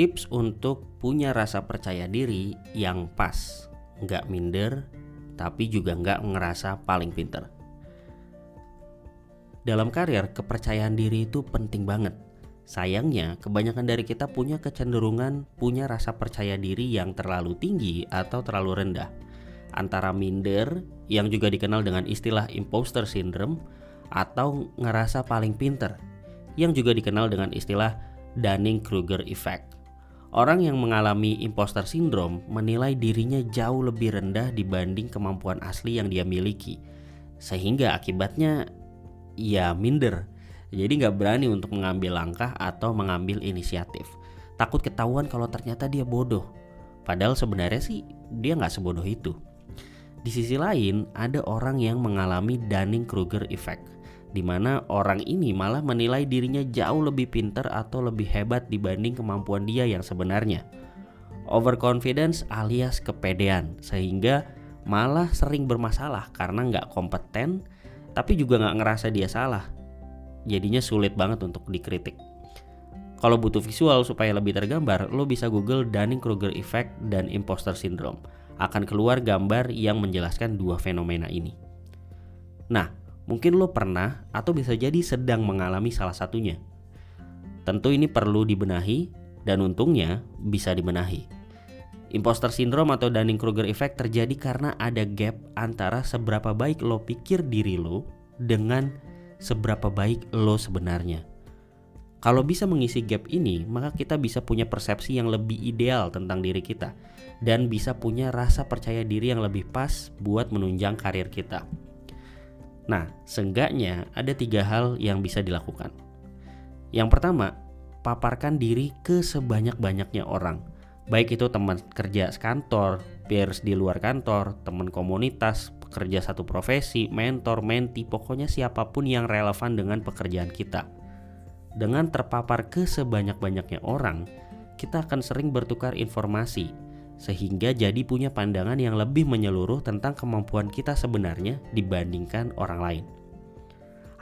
tips untuk punya rasa percaya diri yang pas, nggak minder, tapi juga nggak ngerasa paling pinter. Dalam karir, kepercayaan diri itu penting banget. Sayangnya, kebanyakan dari kita punya kecenderungan punya rasa percaya diri yang terlalu tinggi atau terlalu rendah. Antara minder, yang juga dikenal dengan istilah imposter syndrome, atau ngerasa paling pinter, yang juga dikenal dengan istilah Dunning-Kruger effect. Orang yang mengalami imposter syndrome menilai dirinya jauh lebih rendah dibanding kemampuan asli yang dia miliki. Sehingga akibatnya ya minder. Jadi nggak berani untuk mengambil langkah atau mengambil inisiatif. Takut ketahuan kalau ternyata dia bodoh. Padahal sebenarnya sih dia nggak sebodoh itu. Di sisi lain, ada orang yang mengalami Dunning-Kruger effect di mana orang ini malah menilai dirinya jauh lebih pintar atau lebih hebat dibanding kemampuan dia yang sebenarnya. Overconfidence alias kepedean, sehingga malah sering bermasalah karena nggak kompeten, tapi juga nggak ngerasa dia salah. Jadinya sulit banget untuk dikritik. Kalau butuh visual supaya lebih tergambar, lo bisa google Dunning-Kruger effect dan imposter syndrome. Akan keluar gambar yang menjelaskan dua fenomena ini. Nah, Mungkin lo pernah atau bisa jadi sedang mengalami salah satunya. Tentu ini perlu dibenahi dan untungnya bisa dibenahi. Imposter syndrome atau Dunning-Kruger effect terjadi karena ada gap antara seberapa baik lo pikir diri lo dengan seberapa baik lo sebenarnya. Kalau bisa mengisi gap ini, maka kita bisa punya persepsi yang lebih ideal tentang diri kita dan bisa punya rasa percaya diri yang lebih pas buat menunjang karir kita. Nah, seenggaknya ada tiga hal yang bisa dilakukan. Yang pertama, paparkan diri ke sebanyak-banyaknya orang. Baik itu teman kerja sekantor, peers di luar kantor, teman komunitas, pekerja satu profesi, mentor, menti, pokoknya siapa pun yang relevan dengan pekerjaan kita. Dengan terpapar ke sebanyak-banyaknya orang, kita akan sering bertukar informasi, sehingga jadi punya pandangan yang lebih menyeluruh tentang kemampuan kita sebenarnya dibandingkan orang lain.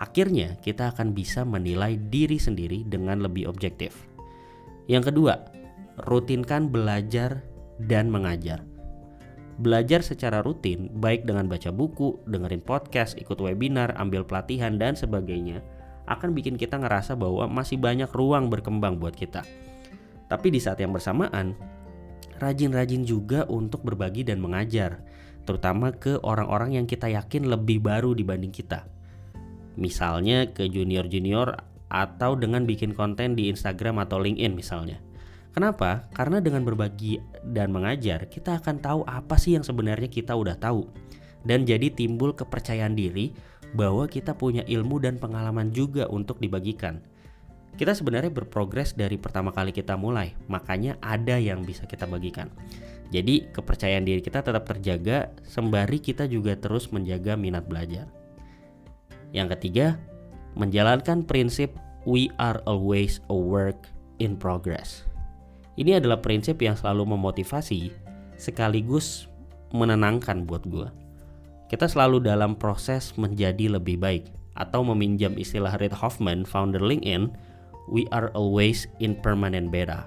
Akhirnya, kita akan bisa menilai diri sendiri dengan lebih objektif. Yang kedua, rutinkan belajar dan mengajar. Belajar secara rutin, baik dengan baca buku, dengerin podcast, ikut webinar, ambil pelatihan, dan sebagainya, akan bikin kita ngerasa bahwa masih banyak ruang berkembang buat kita. Tapi di saat yang bersamaan, rajin-rajin juga untuk berbagi dan mengajar, terutama ke orang-orang yang kita yakin lebih baru dibanding kita. Misalnya ke junior-junior atau dengan bikin konten di Instagram atau LinkedIn misalnya. Kenapa? Karena dengan berbagi dan mengajar, kita akan tahu apa sih yang sebenarnya kita udah tahu. Dan jadi timbul kepercayaan diri bahwa kita punya ilmu dan pengalaman juga untuk dibagikan kita sebenarnya berprogres dari pertama kali kita mulai, makanya ada yang bisa kita bagikan. Jadi, kepercayaan diri kita tetap terjaga sembari kita juga terus menjaga minat belajar. Yang ketiga, menjalankan prinsip we are always a work in progress. Ini adalah prinsip yang selalu memotivasi sekaligus menenangkan buat gue. Kita selalu dalam proses menjadi lebih baik atau meminjam istilah Reid Hoffman, founder LinkedIn, we are always in permanent beta.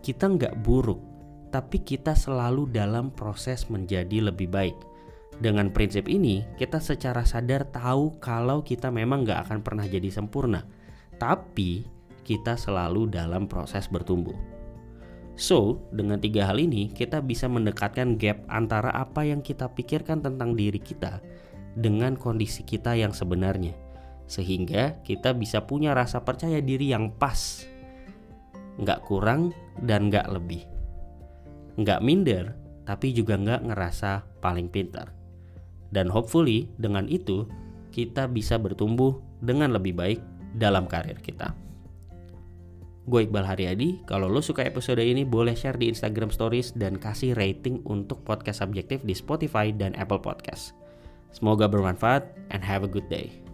Kita nggak buruk, tapi kita selalu dalam proses menjadi lebih baik. Dengan prinsip ini, kita secara sadar tahu kalau kita memang nggak akan pernah jadi sempurna, tapi kita selalu dalam proses bertumbuh. So, dengan tiga hal ini, kita bisa mendekatkan gap antara apa yang kita pikirkan tentang diri kita dengan kondisi kita yang sebenarnya sehingga kita bisa punya rasa percaya diri yang pas nggak kurang dan nggak lebih nggak minder tapi juga nggak ngerasa paling pintar dan hopefully dengan itu kita bisa bertumbuh dengan lebih baik dalam karir kita. Gue Iqbal Haryadi, kalau lo suka episode ini boleh share di Instagram Stories dan kasih rating untuk podcast subjektif di Spotify dan Apple Podcast. Semoga bermanfaat and have a good day.